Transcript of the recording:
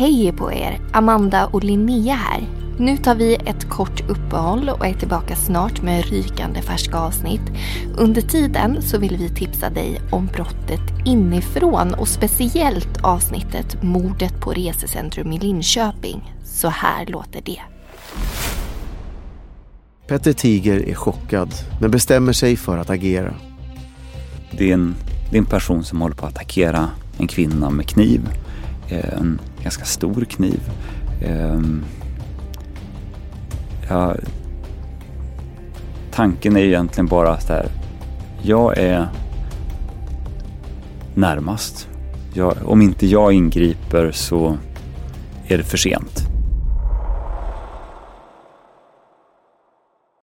Hej på er! Amanda och Linnea här. Nu tar vi ett kort uppehåll och är tillbaka snart med rykande färska avsnitt. Under tiden så vill vi tipsa dig om brottet inifrån och speciellt avsnittet Mordet på Resecentrum i Linköping. Så här låter det. Petter Tiger är chockad men bestämmer sig för att agera. Det är en, det är en person som håller på att attackera en kvinna med kniv. En ganska stor kniv. Eh, ja, tanken är egentligen bara så här. Jag är närmast. Jag, om inte jag ingriper så är det för sent.